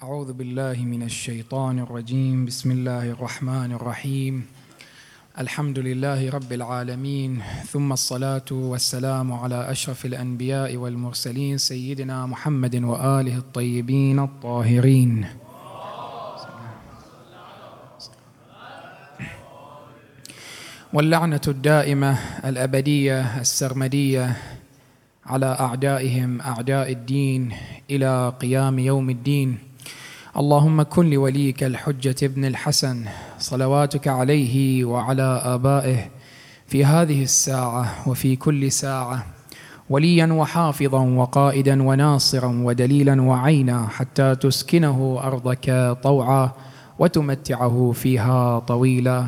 أعوذ بالله من الشيطان الرجيم. بسم الله الرحمن الرحيم. الحمد لله رب العالمين. ثم الصلاة والسلام على أشرف الأنبياء والمرسلين سيدنا محمد وآله الطيبين الطاهرين. واللعنة الدائمة الأبدية السرمدية على أعدائهم أعداء الدين إلى قيام يوم الدين. اللهم كن لوليك الحجة ابن الحسن صلواتك عليه وعلى آبائه في هذه الساعة وفي كل ساعة وليا وحافظا وقائدا وناصرا ودليلا وعينا حتى تسكنه أرضك طوعا وتمتعه فيها طويلا.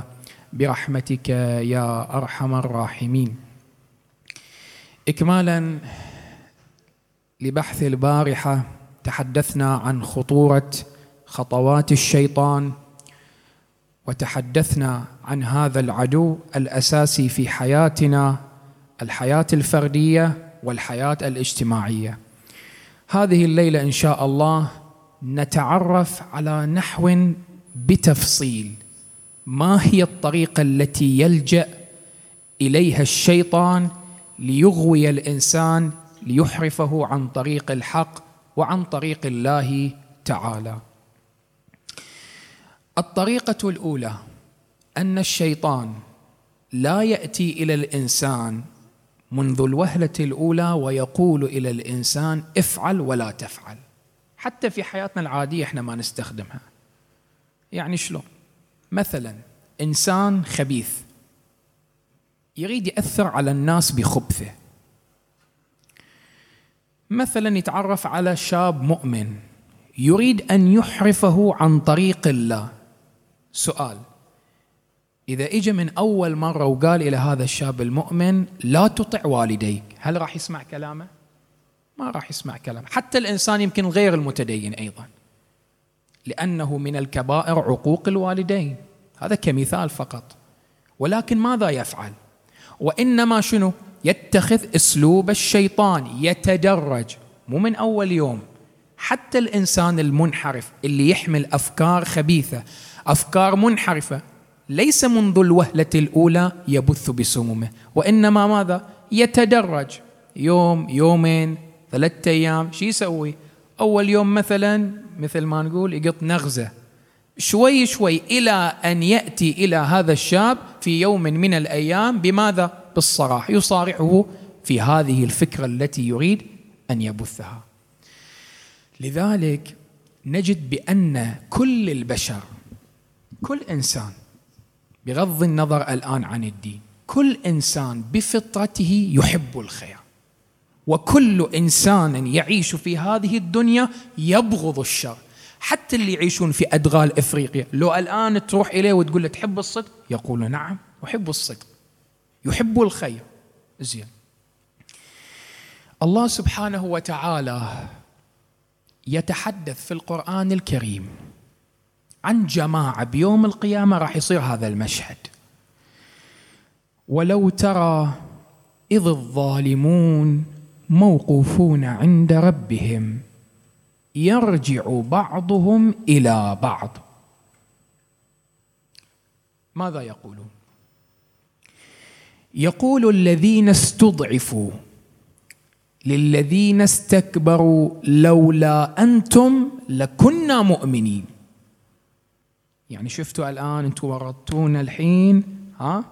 برحمتك يا أرحم الراحمين. إكمالا لبحث البارحة تحدثنا عن خطورة خطوات الشيطان وتحدثنا عن هذا العدو الأساسي في حياتنا الحياة الفردية والحياة الاجتماعية. هذه الليلة إن شاء الله نتعرف على نحو بتفصيل. ما هي الطريقة التي يلجأ إليها الشيطان ليغوي الإنسان ليحرفه عن طريق الحق وعن طريق الله تعالى؟ الطريقة الأولى أن الشيطان لا يأتي إلى الإنسان منذ الوهلة الأولى ويقول إلى الإنسان افعل ولا تفعل. حتى في حياتنا العادية إحنا ما نستخدمها. يعني شلون؟ مثلا إنسان خبيث يريد يأثر على الناس بخبثه. مثلا يتعرف على شاب مؤمن يريد أن يحرفه عن طريق الله. سؤال. إذا إجا من أول مرة وقال إلى هذا الشاب المؤمن لا تطع والديك. هل راح يسمع كلامه؟ ما راح يسمع كلامه. حتى الإنسان يمكن غير المتدين أيضا. لأنه من الكبائر عقوق الوالدين. هذا كمثال فقط. ولكن ماذا يفعل؟ وإنما شنو؟ يتخذ أسلوب الشيطان يتدرج. مو من أول يوم. حتى الإنسان المنحرف اللي يحمل أفكار خبيثة. أفكار منحرفة. ليس منذ الوهلة الأولى يبث بسمومه وإنما ماذا؟ يتدرج. يوم يومين ثلاثة أيام شو يسوي؟ أول يوم مثلا مثل ما نقول يقط نغزة. شوي شوي إلى أن يأتي إلى هذا الشاب في يوم من الأيام بماذا؟ بالصراح يصارحه في هذه الفكرة التي يريد أن يبثها. لذلك نجد بأن كل البشر كل إنسان بغض النظر الآن عن الدين كل إنسان بفطرته يحب الخير. وكل إنسان يعيش في هذه الدنيا يبغض الشر. حتى اللي يعيشون في أدغال إفريقيا لو الآن تروح إليه وتقول له تحب الصدق؟ يقول نعم أحب الصدق. يحب الخير. زين. الله سبحانه وتعالى يتحدث في القرآن الكريم. عن جماعة بيوم القيامة راح يصير هذا المشهد. ولو ترى إذ الظالمون موقوفون عند ربهم يرجع بعضهم إلى بعض. ماذا يقولون؟ يقول الذين استضعفوا للذين استكبروا لولا أنتم لكنا مؤمنين. يعني شفتوا الآن أنتم ورطونا الحين؟ ها؟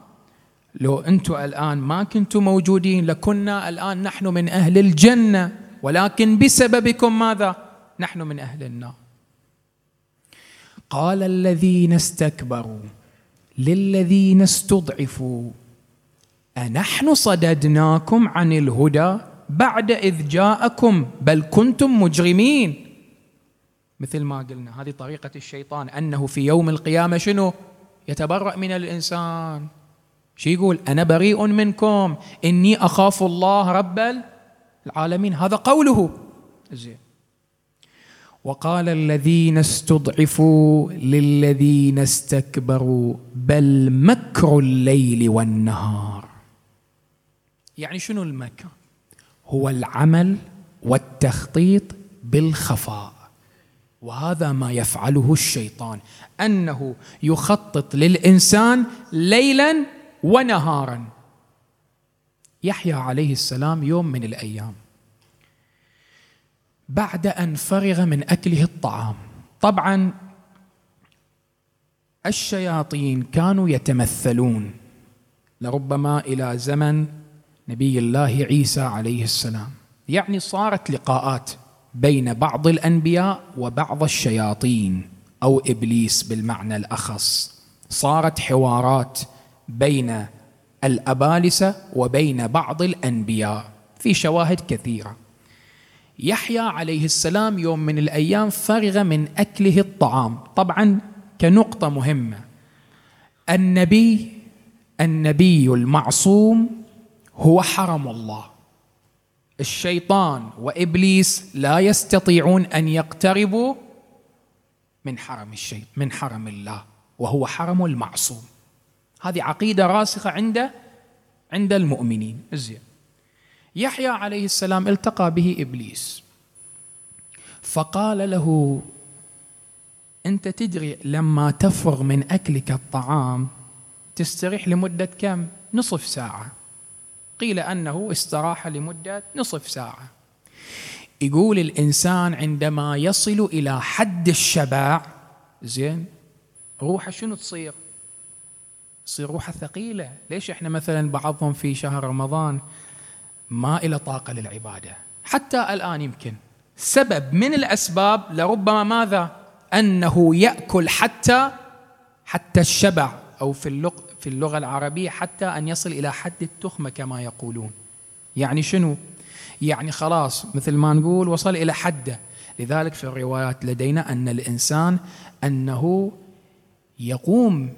لو أنتم الآن ما كنتم موجودين لكنا الآن نحن من أهل الجنة. ولكن بسببكم ماذا؟ نحن من أهل النار. قال الذين استكبروا للذين استضعفوا أنحن صددناكم عن الهدى بعد إذ جاءكم بل كنتم مجرمين. مثل ما قلنا هذه طريقة الشيطان أنه في يوم القيامة شنو؟ يتبرأ من الإنسان. شو يقول؟ أنا بريء منكم إني أخاف الله رب العالمين. هذا قوله. زين. وقال الذين استضعفوا للذين استكبروا بل مكر الليل والنهار. يعني شنو المكر؟ هو العمل والتخطيط بالخفاء. وهذا ما يفعله الشيطان أنه يخطط للإنسان ليلا ونهارا. يحيى عليه السلام يوم من الأيام. بعد أن فرغ من أكله الطعام طبعا الشياطين كانوا يتمثلون. لربما إلى زمن نبي الله عيسى عليه السلام. يعني صارت لقاءات. بين بعض الأنبياء وبعض الشياطين أو إبليس بالمعنى الأخص. صارت حوارات بين الأبالسة وبين بعض الأنبياء في شواهد كثيرة. يحيى عليه السلام يوم من الأيام فرغ من أكله الطعام. طبعا كنقطة مهمة. النبي النبي المعصوم هو حرم الله. الشيطان وإبليس لا يستطيعون أن يقتربوا من حرم الشيء من حرم الله وهو حرم المعصوم. هذه عقيدة راسخة عند عند المؤمنين. زين. يحيى عليه السلام التقى به إبليس. فقال له أنت تدري لما تفرغ من أكلك الطعام تستريح لمدة كم؟ نصف ساعة. قيل أنه استراح لمدة نصف ساعة يقول الإنسان عندما يصل إلى حد الشبع زين روحه شنو تصير؟ تصير روحه ثقيلة، ليش إحنا مثلا بعضهم في شهر رمضان ما إلى طاقة للعبادة، حتى الآن يمكن سبب من الأسباب لربما ماذا؟ أنه يأكل حتى حتى الشبع أو في اللغة في اللغة العربية حتى أن يصل إلى حد التخمة كما يقولون. يعني شنو؟ يعني خلاص مثل ما نقول وصل إلى حده. لذلك في الروايات لدينا أن الإنسان أنه يقوم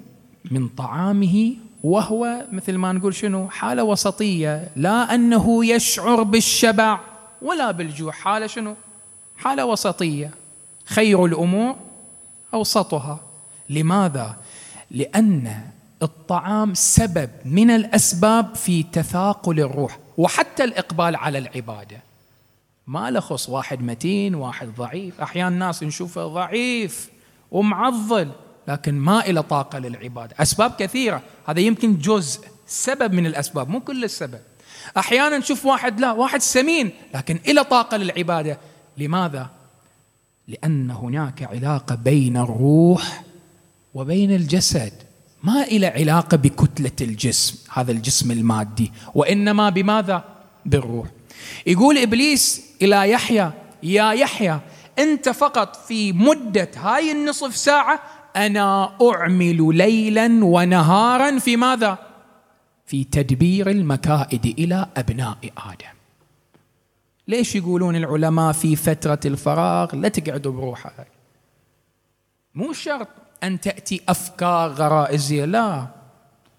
من طعامه وهو مثل ما نقول شنو؟ حالة وسطية. لا أنه يشعر بالشبع ولا بالجوع. حالة شنو؟ حالة وسطية. خير الأمور أوسطها. لماذا؟ لأن الطعام سبب من الأسباب في تثاقل الروح وحتى الإقبال على العبادة. ما لخص واحد متين واحد ضعيف. أحيانا الناس نشوفه ضعيف ومعضل لكن ما إلى طاقة للعبادة. أسباب كثيرة. هذا يمكن جزء سبب من الأسباب مو كل السبب. أحيانا نشوف واحد لا واحد سمين لكن إلى طاقة للعبادة. لماذا؟ لأن هناك علاقة بين الروح وبين الجسد. ما إلى علاقة بكتلة الجسم هذا الجسم المادي. وإنما بماذا؟ بالروح. يقول إبليس إلى يحيى يا يحيى أنت فقط في مدة هاي النصف ساعة أنا أعمل ليلا ونهارا في ماذا؟ في تدبير المكائد إلى أبناء آدم. ليش يقولون العلماء في فترة الفراغ لا تقعدوا بروحك؟ مو شرط. أن تأتي أفكار غرائزية. لا.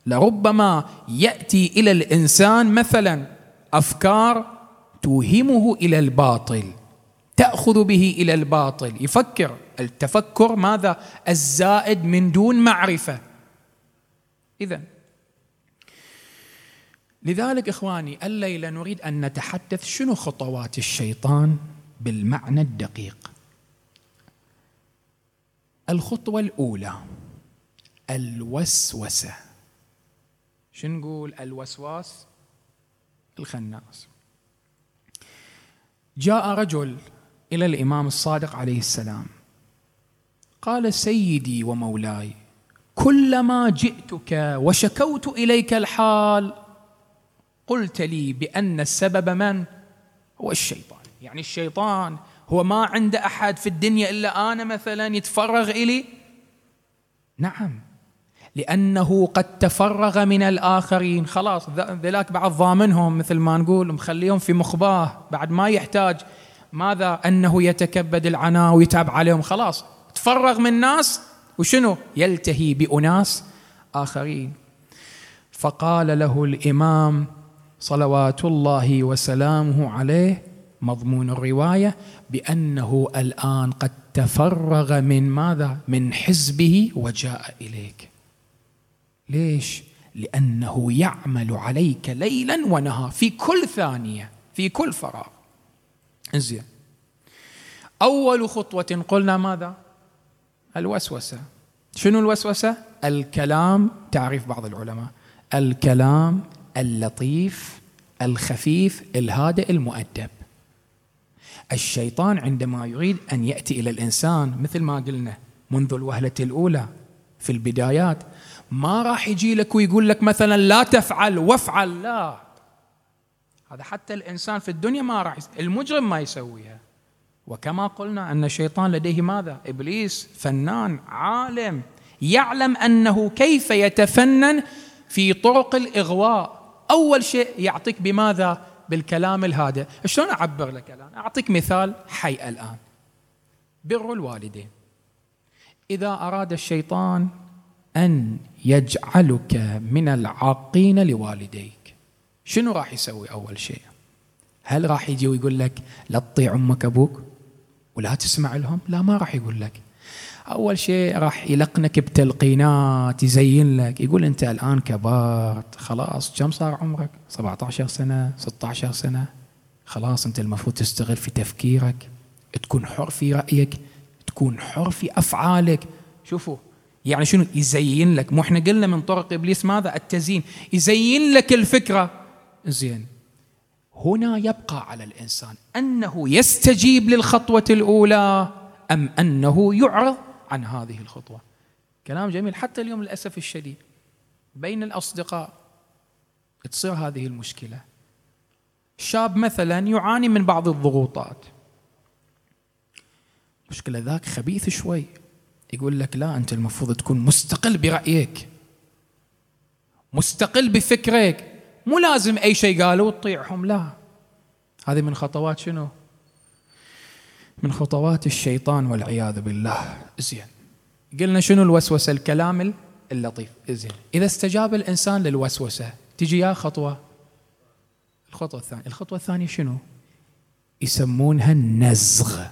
لربما يأتي إلى الإنسان مثلا أفكار توهمه إلى الباطل تأخذ به إلى الباطل. يفكر التفكر ماذا؟ الزائد من دون معرفة. اذا لذلك إخواني الليلة نريد أن نتحدث شنو خطوات الشيطان بالمعنى الدقيق. الخطوة الأولى الوسوسة. شو نقول الوسواس؟ الخناس. جاء رجل إلى الإمام الصادق عليه السلام. قال سيدي ومولاي كلما جئتك وشكوت إليك الحال قلت لي بأن السبب من؟ هو الشيطان. يعني الشيطان هو ما عنده أحد في الدنيا إلا أنا مثلا يتفرغ إلي؟ نعم. لأنه قد تفرغ من الآخرين. خلاص ذلاك بعد ضامنهم مثل ما نقول مخليهم في مخباه. بعد ما يحتاج ماذا؟ أنه يتكبد العناء ويتعب عليهم. خلاص تفرغ من ناس وشنو؟ يلتهي بأناس آخرين. فقال له الإمام صلوات الله وسلامه عليه مضمون الرواية بأنه الآن قد تفرغ من ماذا؟ من حزبه وجاء إليك. ليش؟ لأنه يعمل عليك ليلا ونهار في كل ثانية في كل فراغ. زين. أول خطوة قلنا ماذا الوسوسة شنو الوسوسة الكلام تعريف بعض العلماء الكلام اللطيف الخفيف الهادئ المؤدب الشيطان عندما يريد أن يأتي إلى الإنسان مثل ما قلنا منذ الوهلة الأولى في البدايات ما راح يجي لك ويقول لك مثلا لا تفعل وافعل لا هذا حتى الإنسان في الدنيا ما راح المجرم ما يسويها وكما قلنا أن الشيطان لديه ماذا؟ إبليس فنان عالم يعلم أنه كيف يتفنن في طرق الإغواء أول شيء يعطيك بماذا؟ بالكلام الهادئ شلون أعبر لك الآن؟ أعطيك مثال حي الآن بر الوالدين إذا أراد الشيطان أن يجعلك من العاقين لوالديك شنو راح يسوي أول شيء؟ هل راح يجي ويقول لك لا تطيع أمك أبوك ولا تسمع لهم؟ لا ما راح يقول لك أول شيء راح يلقنك بتلقينات يزين لك يقول أنت الآن كبرت خلاص كم صار عمرك؟ 17 سنة 16 سنة. خلاص أنت المفروض تستغل في تفكيرك تكون حر في رأيك تكون حر في أفعالك. شوفوا يعني شنو؟ يزين لك. مو إحنا قلنا من طرق إبليس ماذا؟ التزيين. يزين لك الفكرة. زين. هنا يبقى على الإنسان أنه يستجيب للخطوة الأولى أم أنه يعرض؟ عن هذه الخطوة. كلام جميل. حتى اليوم للأسف الشديد بين الأصدقاء تصير هذه المشكلة. شاب مثلا يعاني من بعض الضغوطات. مشكلة ذاك خبيث شوي. يقول لك لا أنت المفروض تكون مستقل برأيك. مستقل بفكرك. مو لازم أي شيء قالوا تطيعهم لا. هذه من خطوات شنو؟ من خطوات الشيطان والعياذ بالله. زين. قلنا شنو الوسوسة؟ الكلام اللطيف. زين. إذا استجاب الإنسان للوسوسة تجي يا خطوة. الخطوة الثانية. الخطوة الثانية شنو؟ يسمونها النزغ.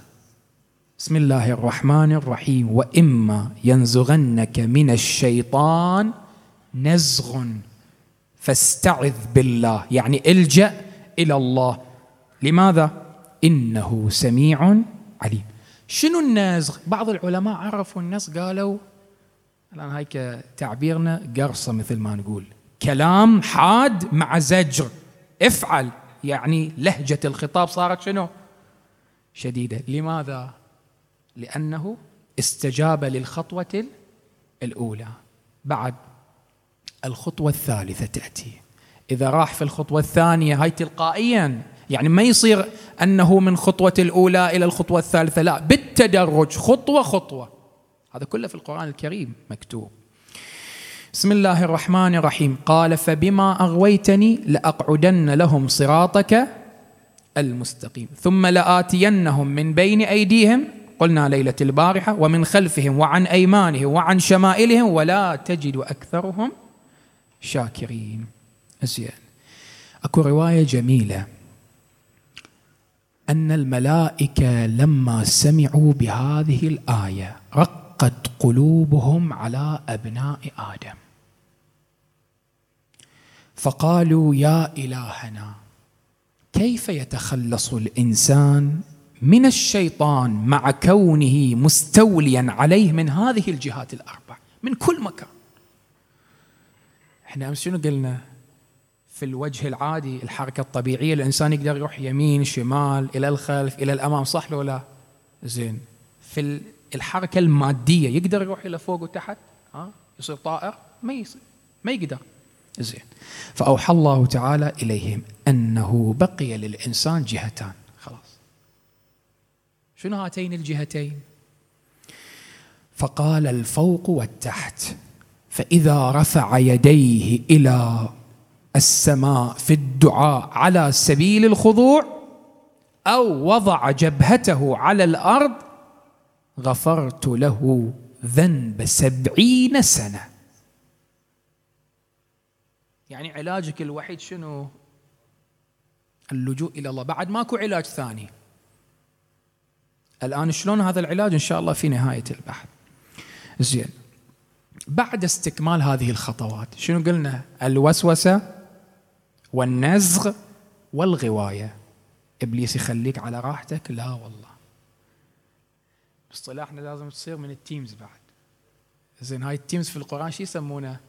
بسم الله الرحمن الرحيم. وإما ينزغنك من الشيطان نزغ. فاستعذ بالله. يعني إلجأ إلى الله. لماذا؟ إنه سميع عليم. شنو النزغ؟ بعض العلماء عرفوا النزغ قالوا الآن هيك تعبيرنا قرصة مثل ما نقول. كلام حاد مع زجر. افعل. يعني لهجة الخطاب صارت شنو؟ شديدة. لماذا؟ لأنه استجاب للخطوة الأولى. بعد الخطوة الثالثة تأتي. إذا راح في الخطوة الثانية هاي تلقائيا يعني ما يصير أنه من خطوة الأولى إلى الخطوة الثالثة لا بالتدرج خطوة خطوة. هذا كله في القرآن الكريم مكتوب. بسم الله الرحمن الرحيم. قال فبما أغويتني لأقعدن لهم صراطك المستقيم ثم لآتينهم من بين أيديهم قلنا ليلة البارحة ومن خلفهم وعن أيمانهم وعن شمائلهم ولا تجد أكثرهم شاكرين. زين. أكو رواية جميلة. أن الملائكة لما سمعوا بهذه الآية رقت قلوبهم على أبناء آدم. فقالوا يا إلهنا كيف يتخلص الإنسان من الشيطان مع كونه مستوليا عليه من هذه الجهات الأربع من كل مكان؟ إحنا امس شنو قلنا؟ في الوجه العادي الحركة الطبيعية الإنسان يقدر يروح يمين شمال إلى الخلف إلى الأمام صح ولا لا؟ زين. في الحركة المادية يقدر يروح إلى فوق وتحت؟ ها؟ يصير طائر؟ ما يصير. ما يقدر. زين. فأوحى الله تعالى إليهم أنه بقي للإنسان جهتان. خلاص. شنو هاتين الجهتين؟ فقال الفوق والتحت فإذا رفع يديه إلى السماء في الدعاء على سبيل الخضوع أو وضع جبهته على الأرض غفرت له ذنب سبعين سنة. يعني علاجك الوحيد شنو؟ اللجوء إلى الله. بعد ماكو علاج ثاني. الآن شلون هذا العلاج؟ إن شاء الله في نهاية البحث. زين. بعد استكمال هذه الخطوات شنو قلنا؟ الوسوسة والنزغ والغواية. إبليس يخليك على راحتك؟ لا والله. اصطلاحنا لازم تصير من ال teams بعد. زين هاي ال teams في القرآن شو يسمونه؟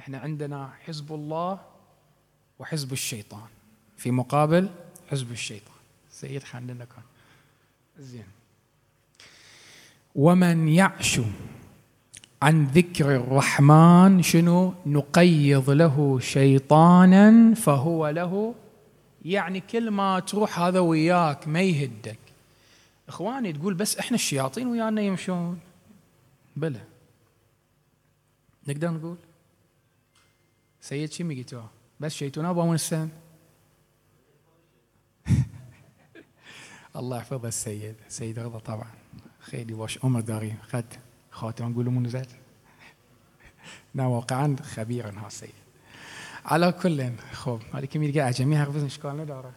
إحنا عندنا حزب الله وحزب الشيطان. في مقابل حزب الشيطان. سيد خلينا كان زين. ومن يعش عن ذكر الرحمن شنو؟ نقيض له شيطانا فهو له يعني كل ما تروح هذا وياك ما يهدك. إخواني تقول بس إحنا الشياطين ويانا يمشون. بلى. نقدر نقول؟ سيد شو قلتوه بس شيتونا ابو السن الله يحفظ السيد. سيد رضا طبعا. خيلي واش عمر داري؟ خد. خاتم نقول من زاد نا واقعا خبير ها السيد على كل خب هذه كم يلقى جميع هربزن شكال نداره.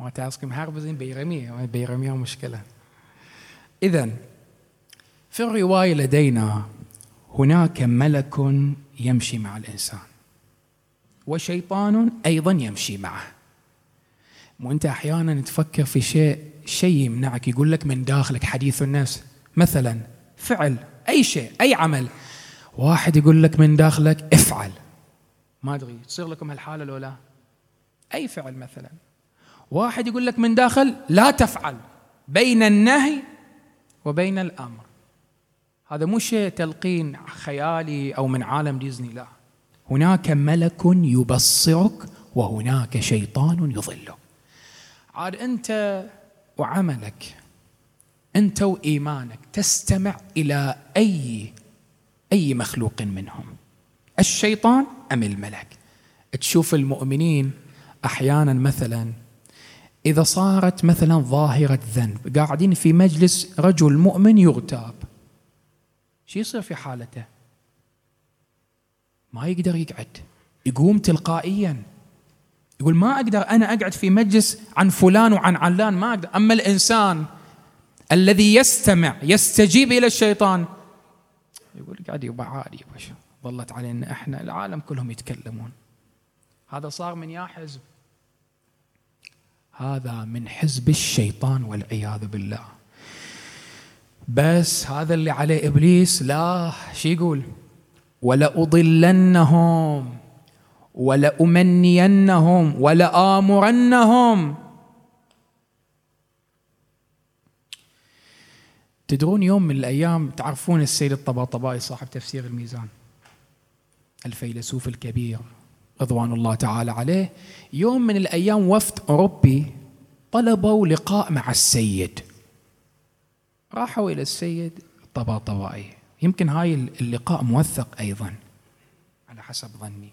ما تعرفكم هربزن بيرمي بيرمي مشكلة. اذا في الرواية لدينا هناك ملك يمشي مع الإنسان. وشيطان أيضا يمشي معه. وانت أحيانا تفكر في شيء شيء يمنعك يقول لك من داخلك حديث النفس مثلا فعل أي شيء أي عمل. واحد يقول لك من داخلك افعل. ما أدري تصير لكم هالحالة لو لا؟ أي فعل مثلا. واحد يقول لك من داخل لا تفعل بين النهي وبين الأمر. هذا مو شيء تلقين خيالي أو من عالم ديزني لا. هناك ملك يبصرك وهناك شيطان يضلك عاد أنت وعملك أنت وإيمانك تستمع إلى أي أي مخلوق منهم. الشيطان أم الملك؟ تشوف المؤمنين أحيانا مثلا إذا صارت مثلا ظاهرة ذنب قاعدين في مجلس رجل مؤمن يغتاب شو يصير في حالته؟ ما يقدر يقعد يقوم تلقائيا. يقول ما أقدر أنا أقعد في مجلس عن فلان وعن علان ما أقدر. أما الإنسان الذي يستمع يستجيب إلى الشيطان. يقول قاعد يبقى عادي ظلت علينا إحنا العالم كلهم يتكلمون. هذا صار من يا حزب. هذا من حزب الشيطان والعياذ بالله. بس هذا اللي عليه إبليس. لا شو يقول؟ ولأضلنهم ولأمنينهم ولآمرنهم. تدرون يوم من الأيام تعرفون السيد الطباطبائي صاحب تفسير الميزان؟ الفيلسوف الكبير رضوان الله تعالى عليه. يوم من الأيام وفد أوروبي طلبوا لقاء مع السيد. راحوا إلى السيد الطباطبائي. يمكن هاي اللقاء موثق أيضا على حسب ظني.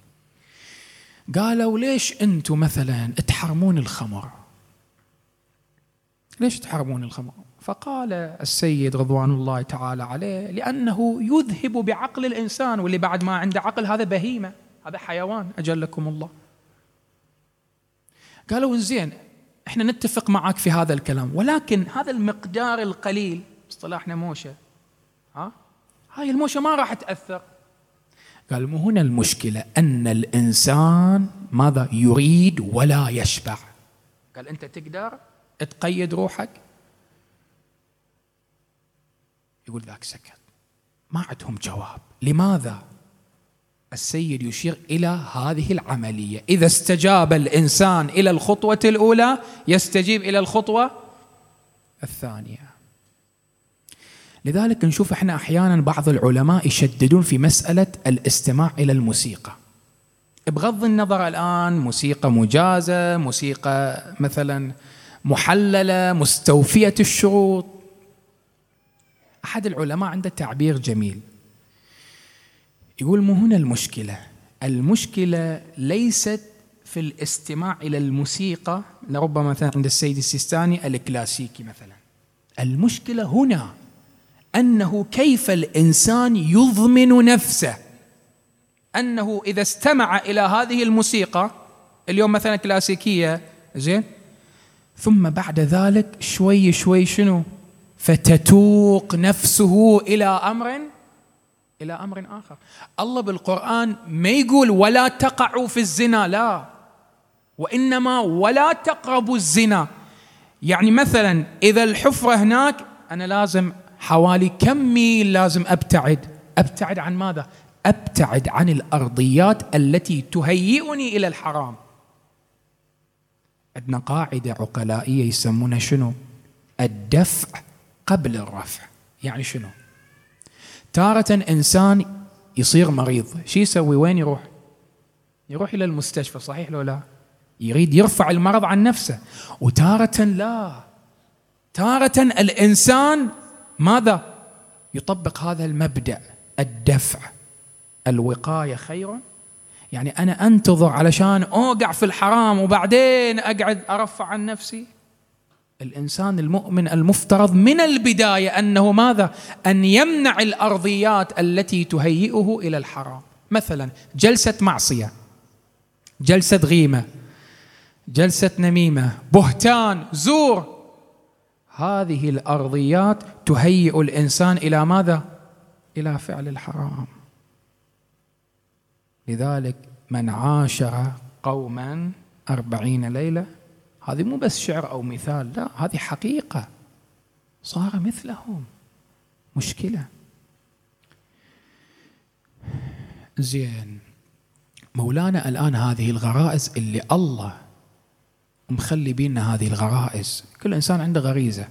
قالوا ليش أنتم مثلا تحرمون الخمر؟ ليش تحرمون الخمر؟ فقال السيد رضوان الله تعالى عليه لأنه يذهب بعقل الإنسان واللي بعد ما عنده عقل هذا بهيمة هذا حيوان أجلكم الله. قالوا زين إحنا نتفق معك في هذا الكلام ولكن هذا المقدار القليل اصطلاحنا موشه ها؟ هاي الموشة ما راح تأثر. قال مو هنا المشكلة أن الإنسان ماذا؟ يريد ولا يشبع. قال أنت تقدر تقيد روحك؟ يقول ذاك سكت. ما عندهم جواب. لماذا؟ السيد يشير إلى هذه العملية. إذا استجاب الإنسان إلى الخطوة الأولى يستجيب إلى الخطوة الثانية. لذلك نشوف إحنا أحيانا بعض العلماء يشددون في مسألة الاستماع إلى الموسيقى. بغض النظر الآن موسيقى مجازة موسيقى مثلا محللة مستوفية الشروط أحد العلماء عنده تعبير جميل. يقول مو هنا المشكلة. المشكلة ليست في الاستماع إلى الموسيقى لربما مثلا عند السيد السيستاني الكلاسيكي مثلا. المشكلة هنا أنه كيف الإنسان يضمن نفسه. أنه إذا استمع إلى هذه الموسيقى اليوم مثلا كلاسيكية زين ثم بعد ذلك شوي شوي شنو؟ فتتوق نفسه إلى أمر إلى أمر آخر. الله بالقرآن ما يقول ولا تقعوا في الزنا لا. وإنما ولا تقربوا الزنا. يعني مثلا إذا الحفرة هناك أنا لازم حوالي كم ميل لازم أبتعد. أبتعد عن ماذا؟ أبتعد عن الأرضيات التي تهيئني إلى الحرام. عندنا قاعدة عقلائية يسمونها شنو؟ الدفع. قبل الرفع. يعني شنو؟ تارة إنسان يصير مريض شو يسوي؟ وين يروح؟ يروح إلى المستشفى صحيح لو لا؟ يريد يرفع المرض عن نفسه. وتارة لا. تارة الإنسان ماذا؟ يطبق هذا المبدأ الدفع. الوقاية خير. يعني أنا أنتظر علشان أوقع في الحرام وبعدين أقعد أرفع عن نفسي؟ الإنسان المؤمن المفترض من البداية أنه ماذا؟ أن يمنع الأرضيات التي تهيئه إلى الحرام، مثلا جلسة معصية جلسة غيمة جلسة نميمة، بهتان، زور هذه الأرضيات تهيئ الإنسان إلى ماذا؟ إلى فعل الحرام. لذلك من عاشر قوما أربعين ليلة هذه مو بس شعر أو مثال لا هذه حقيقة. صار مثلهم. مشكلة. زين. مولانا الآن هذه الغرائز اللي الله مخلي بينا هذه الغرائز. كل إنسان عنده غريزة.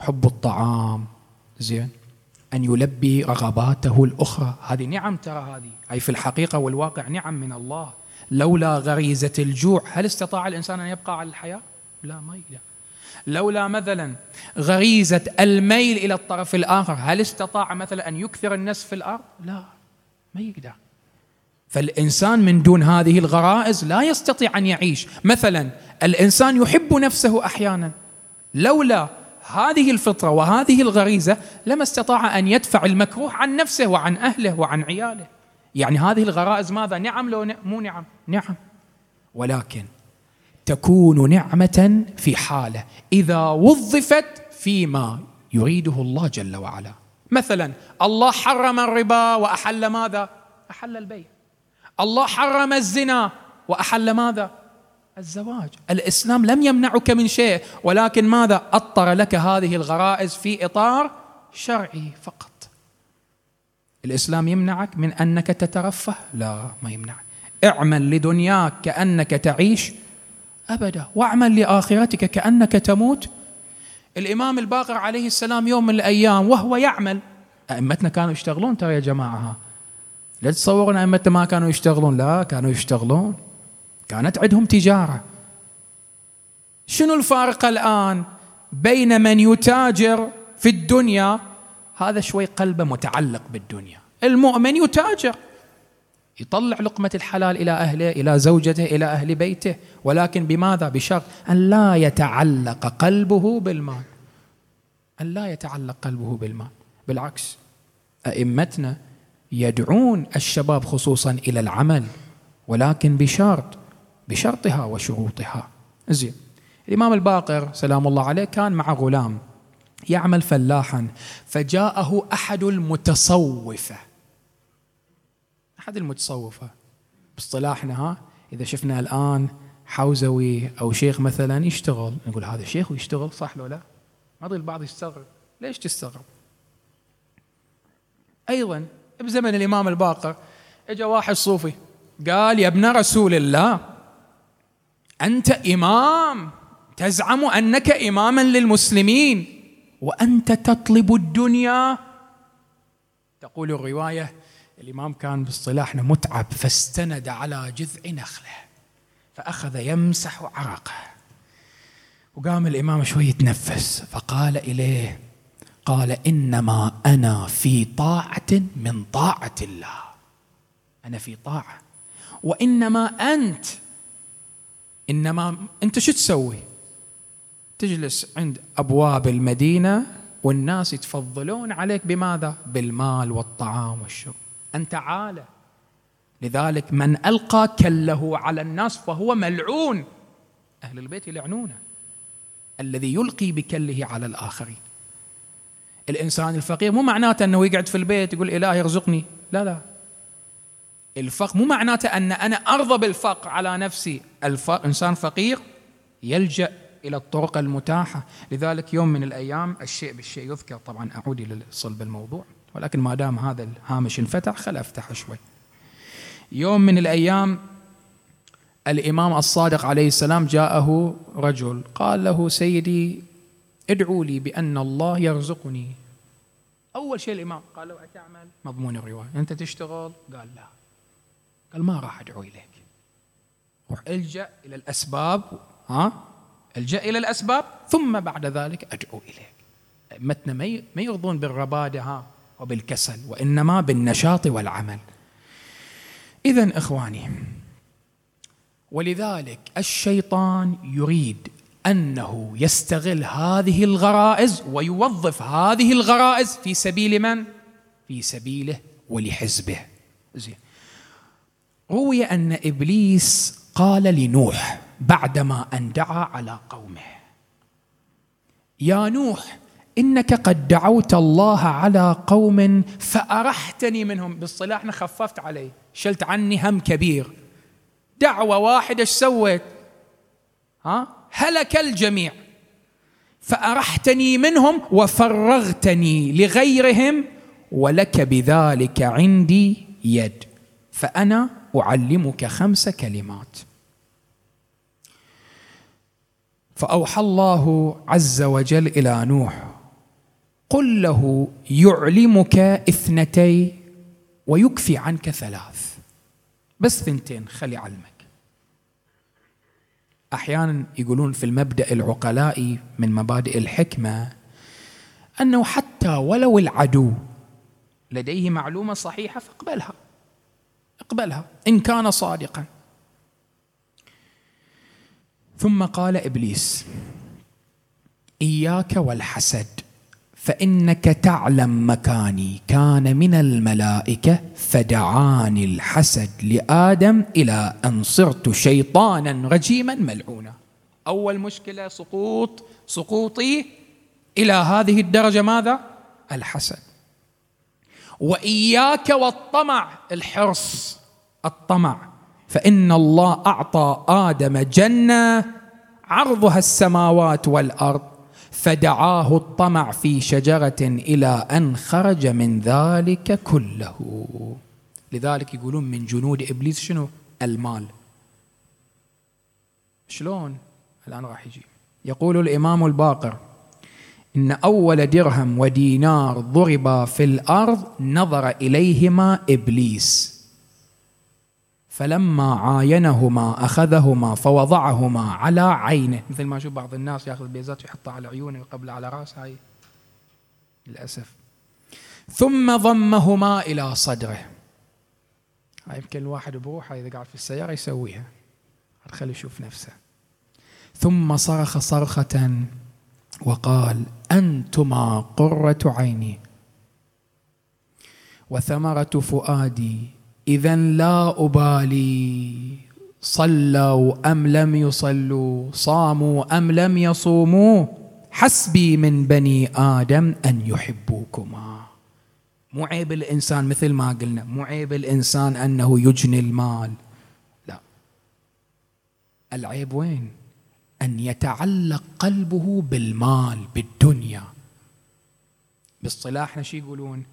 حب الطعام. زين. أن يلبي رغباته الأخرى. هذه نعم ترى هذه. أي في الحقيقة والواقع نعم من الله. لولا غريزة الجوع هل استطاع الإنسان أن يبقى على الحياة؟ لا ما يقدر لولا مثلا غريزة الميل إلى الطرف الآخر هل استطاع مثلا أن يكثر الناس في الأرض؟ لا ما يقدر. فالإنسان من دون هذه الغرائز لا يستطيع أن يعيش. مثلا الإنسان يحب نفسه أحيانا. لولا هذه الفطرة وهذه الغريزة لما استطاع أن يدفع المكروه عن نفسه وعن أهله وعن عياله. يعني هذه الغرائز ماذا؟ نعم لو مو نعم. نعم. ولكن تكون نعمة في حالة إذا وظفت فيما يريده الله جل وعلا. مثلا الله حرم الربا وأحل ماذا؟ أحل البيع. الله حرم الزنا وأحل ماذا؟ الزواج. الإسلام لم يمنعك من شيء ولكن ماذا؟ أطر لك هذه الغرائز في إطار شرعي فقط. الإسلام يمنعك من أنك تترفه؟ لا ما يمنعك. اعمل لدنياك كأنك تعيش أبدا واعمل لآخرتك كأنك تموت. الإمام الباقر عليه السلام يوم من الأيام وهو يعمل. أئمتنا كانوا يشتغلون ترى يا جماعة لا تصورون أئمتنا ما كانوا يشتغلون؟ لا كانوا يشتغلون. كانت عندهم تجارة. شنو الفارق الآن بين من يتاجر في الدنيا؟ هذا شوي قلبه متعلق بالدنيا. المؤمن يتاجر. يطلع لقمة الحلال إلى أهله إلى زوجته إلى أهل بيته. ولكن بماذا؟ بشرط أن لا يتعلق قلبه بالمال. أن لا يتعلق قلبه بالمال. بالعكس أئمتنا يدعون الشباب خصوصا إلى العمل ولكن بشرط بشرطها وشروطها. زين. الإمام الباقر سلام الله عليه كان مع غلام يعمل فلاحا فجاءه أحد المتصوفة. أحد المتصوفة. باصطلاحنا ها إذا شفنا الآن حوزوي أو شيخ مثلا يشتغل نقول هذا شيخ ويشتغل صح لو لا؟ ما البعض يستغرب ليش تستغرب أيضا بزمن الإمام الباقر اجى واحد صوفي قال يا ابن رسول الله أنت إمام تزعم أنك إماما للمسلمين وأنت تطلب الدنيا. تقول الرواية الإمام كان باصطلاحنا متعب فاستند على جذع نخلة فأخذ يمسح عرقه. وقام الإمام شوي يتنفس فقال إليه قال إنما أنا في طاعة من طاعة الله. أنا في طاعة. وإنما أنت إنما أنت شو تسوي؟ تجلس عند أبواب المدينة والناس يتفضلون عليك بماذا؟ بالمال والطعام والشرب. أنت عالة لذلك من ألقى كله على الناس فهو ملعون. أهل البيت يلعنونه. الذي يلقي بكله على الآخرين. الإنسان الفقير مو معناته أنه يقعد في البيت يقول إلهي ارزقني لا لا. الفقر مو معناته أن أنا أرضى بالفقر على نفسي. الإنسان فقير يلجأ إلى الطرق المتاحة. لذلك يوم من الأيام الشيء بالشيء يذكر. طبعا أعود إلى صلب الموضوع. ولكن ما دام هذا الهامش انفتح خل أفتح شوي. يوم من الأيام الإمام الصادق عليه السلام جاءه رجل قال له سيدي ادعوا لي بأن الله يرزقني. أول شيء الإمام قال له أتعمل؟ مضمون الرواية. أنت تشتغل؟ قال لا. قال ما راح أدعو إليك. روح الجأ إلى الأسباب ها؟ الجأ إلى الأسباب ثم بعد ذلك أدعو إليك. أئمتنا ما يرضون بالربادة ها؟ وبالكسل وإنما بالنشاط والعمل إذا إخواني ولذلك الشيطان يريد أنه يستغل هذه الغرائز ويوظف هذه الغرائز في سبيل من؟ في سبيله ولحزبه. زين. روي أن إبليس قال لنوح بعدما أن دعا على قومه: يا نوح إنك قد دعوت الله على قوم فأرحتني منهم، بالصلاح خففت عليه، شلت عني هم كبير. دعوة واحدة إيش سويت؟ ها؟ هلك الجميع فأرحتني منهم وفرغتني لغيرهم ولك بذلك عندي يد فأنا أعلمك خمس كلمات فأوحى الله عز وجل إلى نوح قل له يعلمك اثنتي ويكفي عنك ثلاث. بس ثنتين خلي علمك. أحيانا يقولون في المبدأ العقلائي من مبادئ الحكمة أنه حتى ولو العدو لديه معلومة صحيحة فاقبلها. اقبلها إن كان صادقا. ثم قال إبليس إياك والحسد. فإنك تعلم مكاني. كان من الملائكة فدعاني الحسد لآدم إلى أن صرت شيطانا رجيما ملعونا. أول مشكلة سقوط سقوطي إلى هذه الدرجة ماذا؟ الحسد. وإياك والطمع الحرص الطمع. فإن الله أعطى آدم جنة عرضها السماوات والأرض. فدعاه الطمع في شجرة إلى أن خرج من ذلك كله. لذلك يقولون من جنود إبليس شنو؟ المال. شلون الآن راح يجي؟ يقول الإمام الباقر إن أول درهم ودينار ضربا في الأرض نظر إليهما إبليس. فلما عاينهما أخذهما فوضعهما على عينه. مثل ما أشوف بعض الناس ياخذ بيزات ويحطها على عيونه قبل على رأسه. هاي للأسف. ثم ضمهما إلى صدره. هاي يمكن الواحد بروحه إذا قاعد في السيارة يسويها. خلي يشوف نفسه. ثم صرخ صرخة وقال أنتما قرة عيني وثمرة فؤادي اذا لا أبالي صلوا أم لم يصلوا صاموا أم لم يصوموا حسبي من بني آدم أن يحبوكما. مو عيب الإنسان مثل ما قلنا مو عيب الإنسان أنه يجني المال. لا. العيب وين؟ أن يتعلق قلبه بالمال بالدنيا. باصطلاحنا شو يقولون؟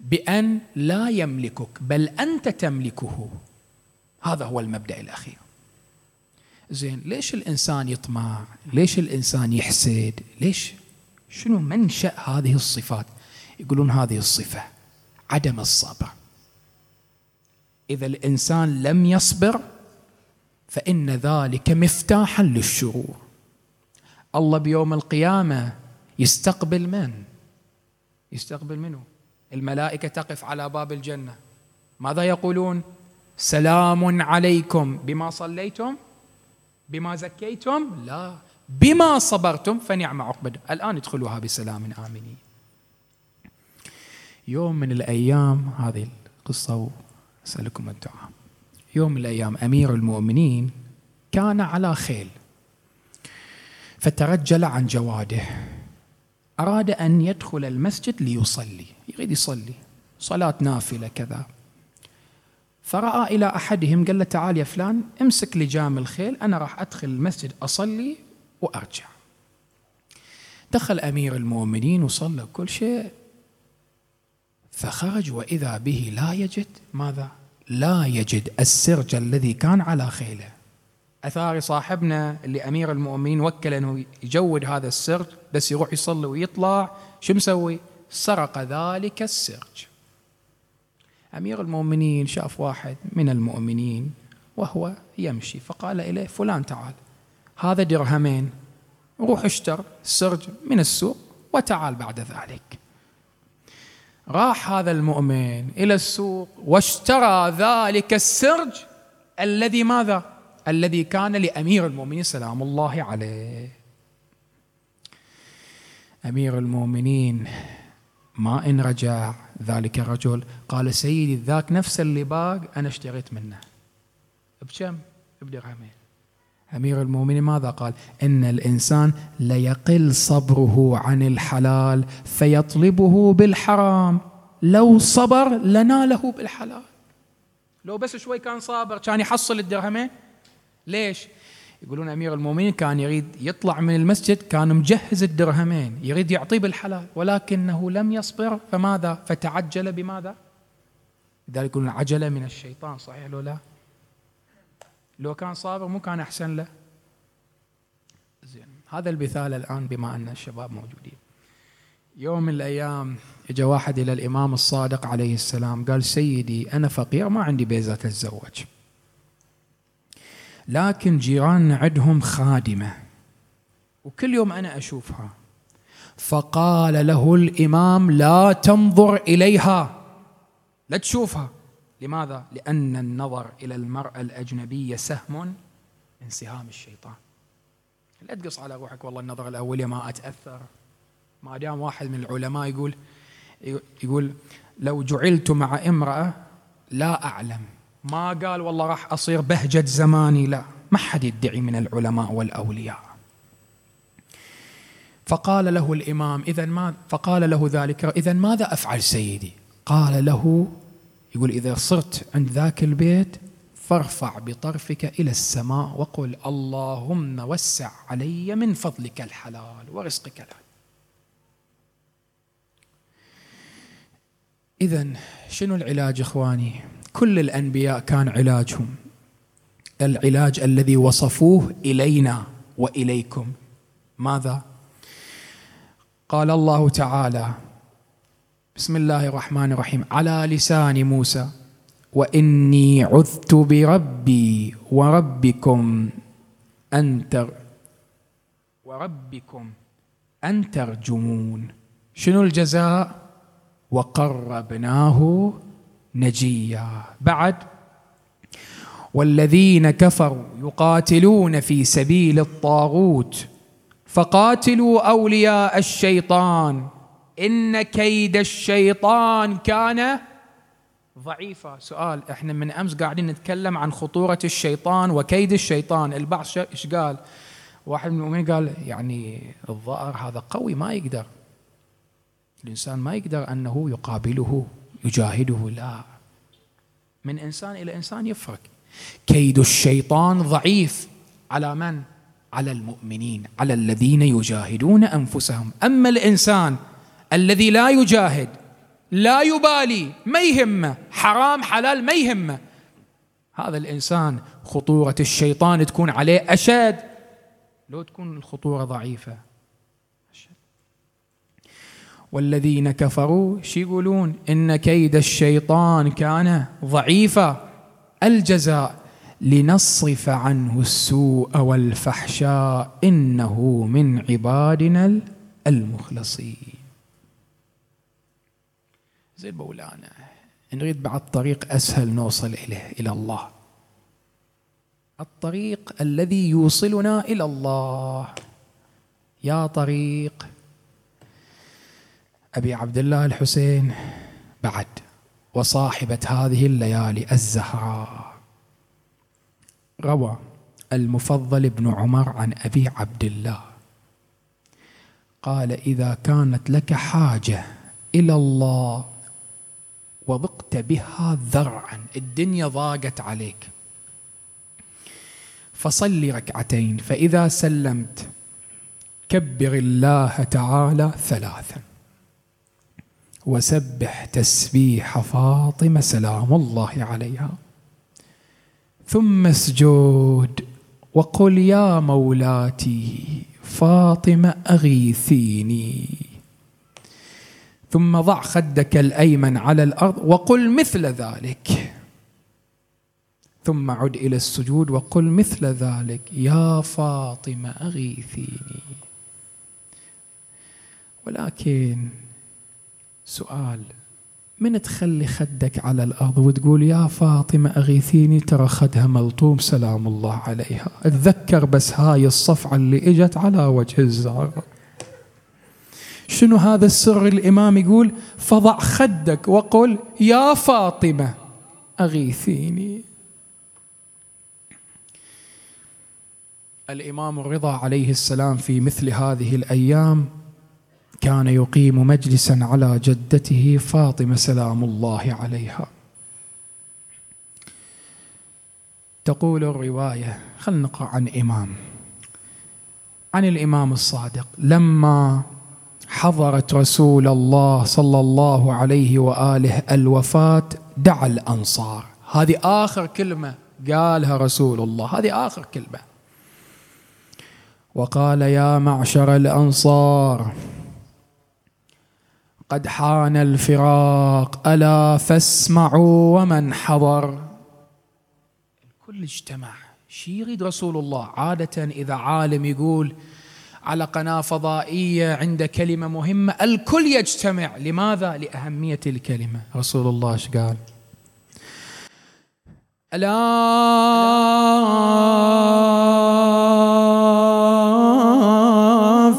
بأن لا يملكك بل أنت تملكه. هذا هو المبدأ الأخير. زين ليش الإنسان يطمع؟ ليش الإنسان يحسد؟ ليش؟ شنو منشأ هذه الصفات؟ يقولون هذه الصفة عدم الصبر. إذا الإنسان لم يصبر فإن ذلك مفتاحا للشرور. الله بيوم القيامة يستقبل من؟ يستقبل منه؟ الملائكة تقف على باب الجنة. ماذا يقولون؟ سلام عليكم. بما صليتم؟ بما زكيتم؟ لا. بما صبرتم فنعم عقبة. الآن ادخلوها بسلام. آمنين يوم من الأيام هذه القصة أسألكم الدعاء. يوم من الأيام أمير المؤمنين كان على خيل فترجل عن جواده. أراد أن يدخل المسجد ليصلي. يريد يصلي. صلاة نافلة كذا. فرأى إلى أحدهم قال له تعال يا فلان امسك لجام الخيل أنا راح أدخل المسجد أصلي وأرجع. دخل أمير المؤمنين وصلى كل شيء. فخرج وإذا به لا يجد ماذا؟ لا يجد السرج الذي كان على خيله. أثاري صاحبنا اللي أمير المؤمنين وكل أنه يجود هذا السرج بس يروح يصلي ويطلع شو مسوي؟ سرق ذلك السرج. أمير المؤمنين شاف واحد من المؤمنين وهو يمشي فقال إليه فلان تعال. هذا درهمين. روح اشتر سرج من السوق وتعال بعد ذلك. راح هذا المؤمن إلى السوق واشترى ذلك السرج الذي ماذا؟ الذي كان لأمير المؤمنين سلام الله عليه. أمير المؤمنين ما إن رجع ذلك الرجل. قال سيدي ذاك نفس اللي باق أنا اشتريت منه. بكم؟ بدرهمين. أمير المؤمنين ماذا قال؟ إن الإنسان ليقل صبره عن الحلال فيطلبه بالحرام. لو صبر لناله بالحلال. لو بس شوي كان صابر كان يحصل الدرهمين. ليش؟ يقولون أمير المؤمنين كان يريد يطلع من المسجد كان مجهز الدرهمين يريد يعطيه بالحلال ولكنه لم يصبر فماذا؟ فتعجل بماذا؟ لذلك يقولون عجلة من الشيطان صحيح لو لا؟ لو كان صابر مو كان أحسن له؟ زين هذا المثال الآن بما أن الشباب موجودين. يوم من الأيام اجى واحد إلى الإمام الصادق عليه السلام قال سيدي أنا فقير ما عندي بيزة أتزوج. لكن جيراننا عندهم خادمة. وكل يوم أنا أشوفها. فقال له الإمام لا تنظر إليها. لا تشوفها. لماذا؟ لأن النظر إلى المرأة الأجنبية سهم من سهام الشيطان. لا تقص على روحك والله النظرة الأولية ما أتأثر. ما دام واحد من العلماء يقول يقول لو جعلت مع امرأة لا أعلم. ما قال والله راح أصير بهجة زماني لا. ما حد يدعي من العلماء والأولياء. فقال له الإمام إذا ما فقال له ذلك إذا ماذا أفعل سيدي؟ قال له يقول إذا صرت عند ذاك البيت فارفع بطرفك إلى السماء وقل اللهم وسع علي من فضلك الحلال ورزقك الحلال إذا شنو العلاج إخواني؟ كل الأنبياء كان علاجهم. العلاج الذي وصفوه إلينا وإليكم. ماذا؟ قال الله تعالى بسم الله الرحمن الرحيم. على لسان موسى وإني عذت بربي وربكم أن تر وربكم أن ترجمون. شنو الجزاء؟ وقربناه نجيا بعد والذين كفروا يقاتلون في سبيل الطاغوت فقاتلوا أولياء الشيطان. إن كيد الشيطان كان ضعيفا. سؤال إحنا من أمس قاعدين نتكلم عن خطورة الشيطان وكيد الشيطان. البعض إيش قال؟ واحد من المؤمنين قال يعني الظاهر هذا قوي ما يقدر. الإنسان ما يقدر أنه يقابله. يجاهده. لا. من إنسان إلى إنسان يفرق. كيد الشيطان ضعيف. على من؟ على المؤمنين. على الذين يجاهدون أنفسهم. أما الإنسان الذي لا يجاهد لا يبالي ما يهمه. حرام حلال ما يهمه. هذا الإنسان خطورة الشيطان تكون عليه أشد. لو تكون الخطورة ضعيفة. والذين كفروا شي يقولون إن كيد الشيطان كان ضعيفا الجزاء لنصرف عنه السوء والفحشاء إنه من عبادنا المخلصين. زي مولانا نريد بعد طريق أسهل نوصل إليه إلى الله. الطريق الذي يوصلنا إلى الله. يا طريق أبي عبد الله الحسين بعد وصاحبة هذه الليالي الزهراء. روى المفضل بن عمر عن أبي عبد الله. قال إذا كانت لك حاجة إلى الله وضقت بها ذرعا الدنيا ضاقت عليك. فصل ركعتين فإذا سلمت كبر الله تعالى ثلاثا. وسبح تسبيح فاطمة سلام الله عليها. ثم اسجد وقل يا مولاتي فاطمة أغيثيني. ثم ضع خدك الأيمن على الأرض وقل مثل ذلك. ثم عد إلى السجود وقل مثل ذلك. يا فاطمة أغيثيني. ولكن سؤال من تخلي خدك على الأرض وتقول يا فاطمة أغيثيني ترى خدها ملطوم سلام الله عليها. أتذكر بس هاي الصفعة اللي إجت على وجه الزهر. شنو هذا السر الإمام يقول؟ فضع خدك وقل يا فاطمة أغيثيني. الإمام الرضا عليه السلام في مثل هذه الأيام كان يقيم مجلسا على جدته فاطمة سلام الله عليها. تقول الرواية خلينا نقرأ عن إمام. عن الإمام الصادق لما حضرت رسول الله صلى الله عليه وآله الوفاة دعا الأنصار. هذه آخر كلمة قالها رسول الله. هذه آخر كلمة. وقال يا معشر الأنصار قد حان الفراق ألا فاسمعوا ومن حضر. الكل اجتمع. شي يريد رسول الله. عادة إذا عالم يقول على قناة فضائية عند كلمة مهمة الكل يجتمع. لماذا؟ لأهمية الكلمة. رسول الله إيش قال؟ ألا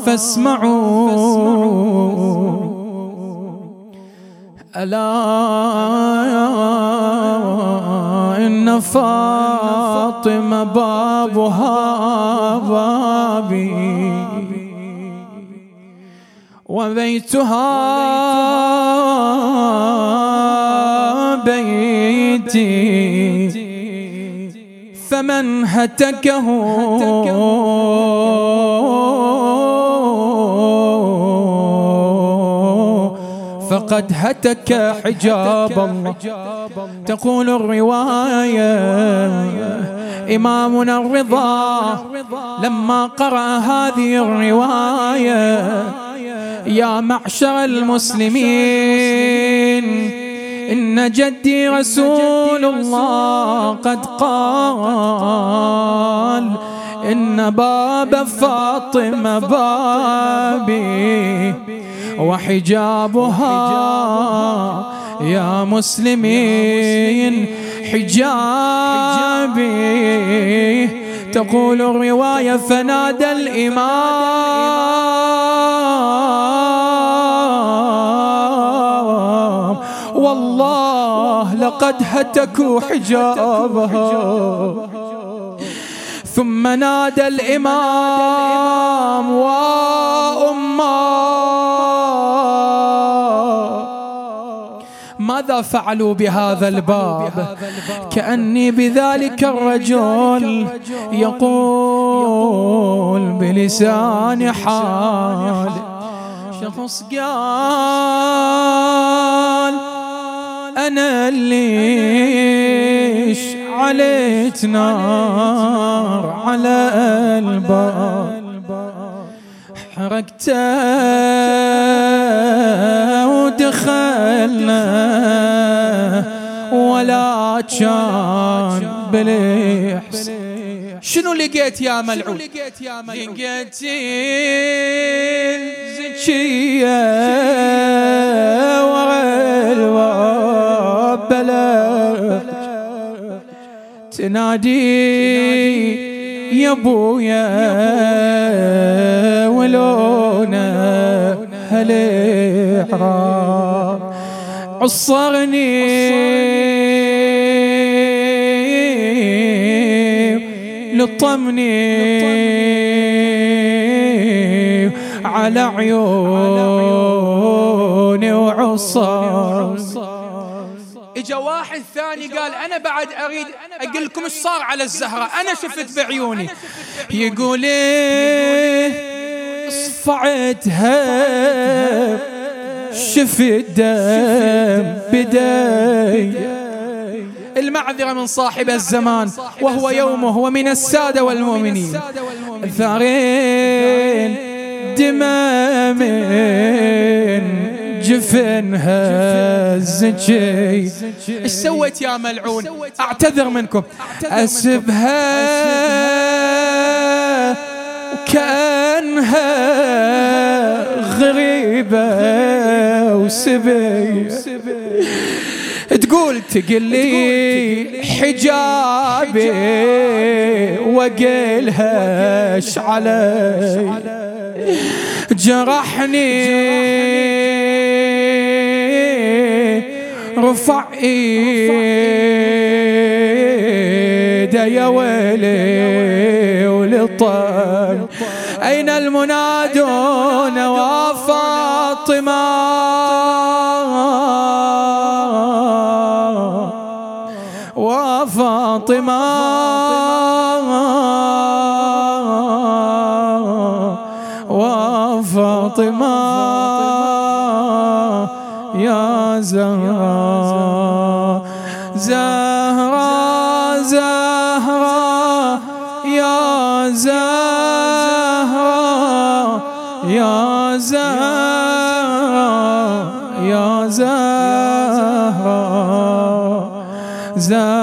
فاسمعوا ألا إن فاطمة بابها بابي وبيتها بيتي فمن هتكه فقد هتك حجاب الله. تقول الرواية إمامنا الرضا لما قرأ هذه الرواية يا معشر المسلمين إن جدي رسول الله قد قال إن باب فاطمة بابي وحجابها يا مسلمين حجابي تقول الرواية فنادى الإمام. والله لقد هتكوا حجابها. ثم نادى الإمام وأمة ماذا فعلوا بهذا الباب؟ كأني بذلك الرجل يقول بلسان حال شخص قال أنا ليش عليت نار على الباب حركته ودخلنا ولا كان بالإحس شنو لقيت يا ملعون؟ لقيت زكية ورا الباب بلد تنادي يا أبويا ولونا هالإحرام عصرني. لطمني على عيوني وعصر. إجا واحد ثاني قال أنا بعد أريد أقول لكم إيش صار على الزهرة. أنا شفت بعيوني. يقول صفعتها شفت دم بداي المعذرة من صاحب الزمان وهو يومه ومن السادة والمؤمنين. ثارين دمامين جفنها الزكي إيش سويت يا ملعون؟ أعتذر منكم. أسبها كانها غريبة. وسبي تقول تقلي حجابي وقلهش علي؟ جرحني. رفع ايدي يا ويلي ولطن أين المنادون؟ وفاطمه وفاطمه يا زهرة. زهرة زهرة. يا زهرة. يا زهرة. يا زهرة. زهرة.